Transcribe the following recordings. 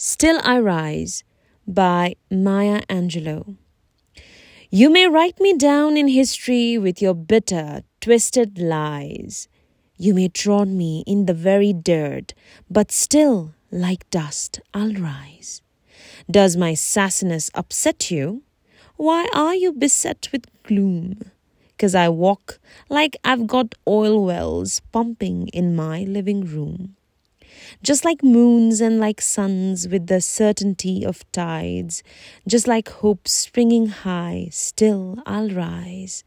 Still I Rise by Maya Angelou. You may write me down in history with your bitter, twisted lies. You may trod me in the very dirt, but still, like dust, I'll rise. Does my sassiness upset you? Why are you beset with gloom? 'Cause I walk like I've got oil wells pumping in my living room just like moons and like suns with the certainty of tides, just like hope springing high, still I'll rise.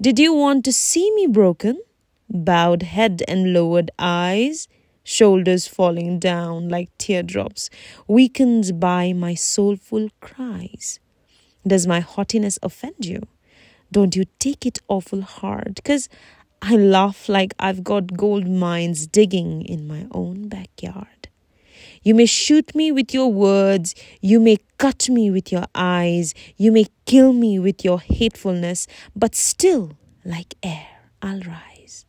Did you want to see me broken? Bowed head and lowered eyes, shoulders falling down like teardrops, weakened by my soulful cries. Does my haughtiness offend you? Don't you take it awful hard, 'cause I laugh like I've got gold mines digging in my own backyard. You may shoot me with your words, you may cut me with your eyes, you may kill me with your hatefulness, but still, like air, I'll rise.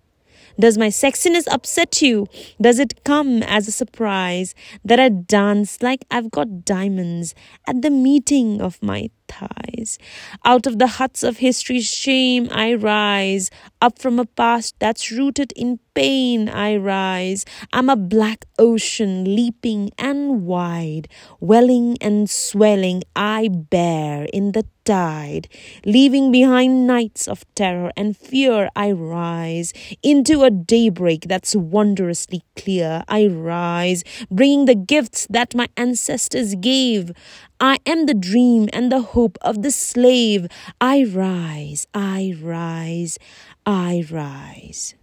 Does my sexiness upset you? Does it come as a surprise that I dance like I've got diamonds at the meeting of my thighs? Out of the huts of history's shame I rise, up from a past that's rooted in pain I rise. I'm a black ocean leaping and wide, welling and swelling I bear in the tide. Leaving behind nights of terror and fear, I rise into a daybreak that's wondrously clear. I rise, bringing the gifts that my ancestors gave. I am the dream and the hope of the slave. I rise, I rise, I rise.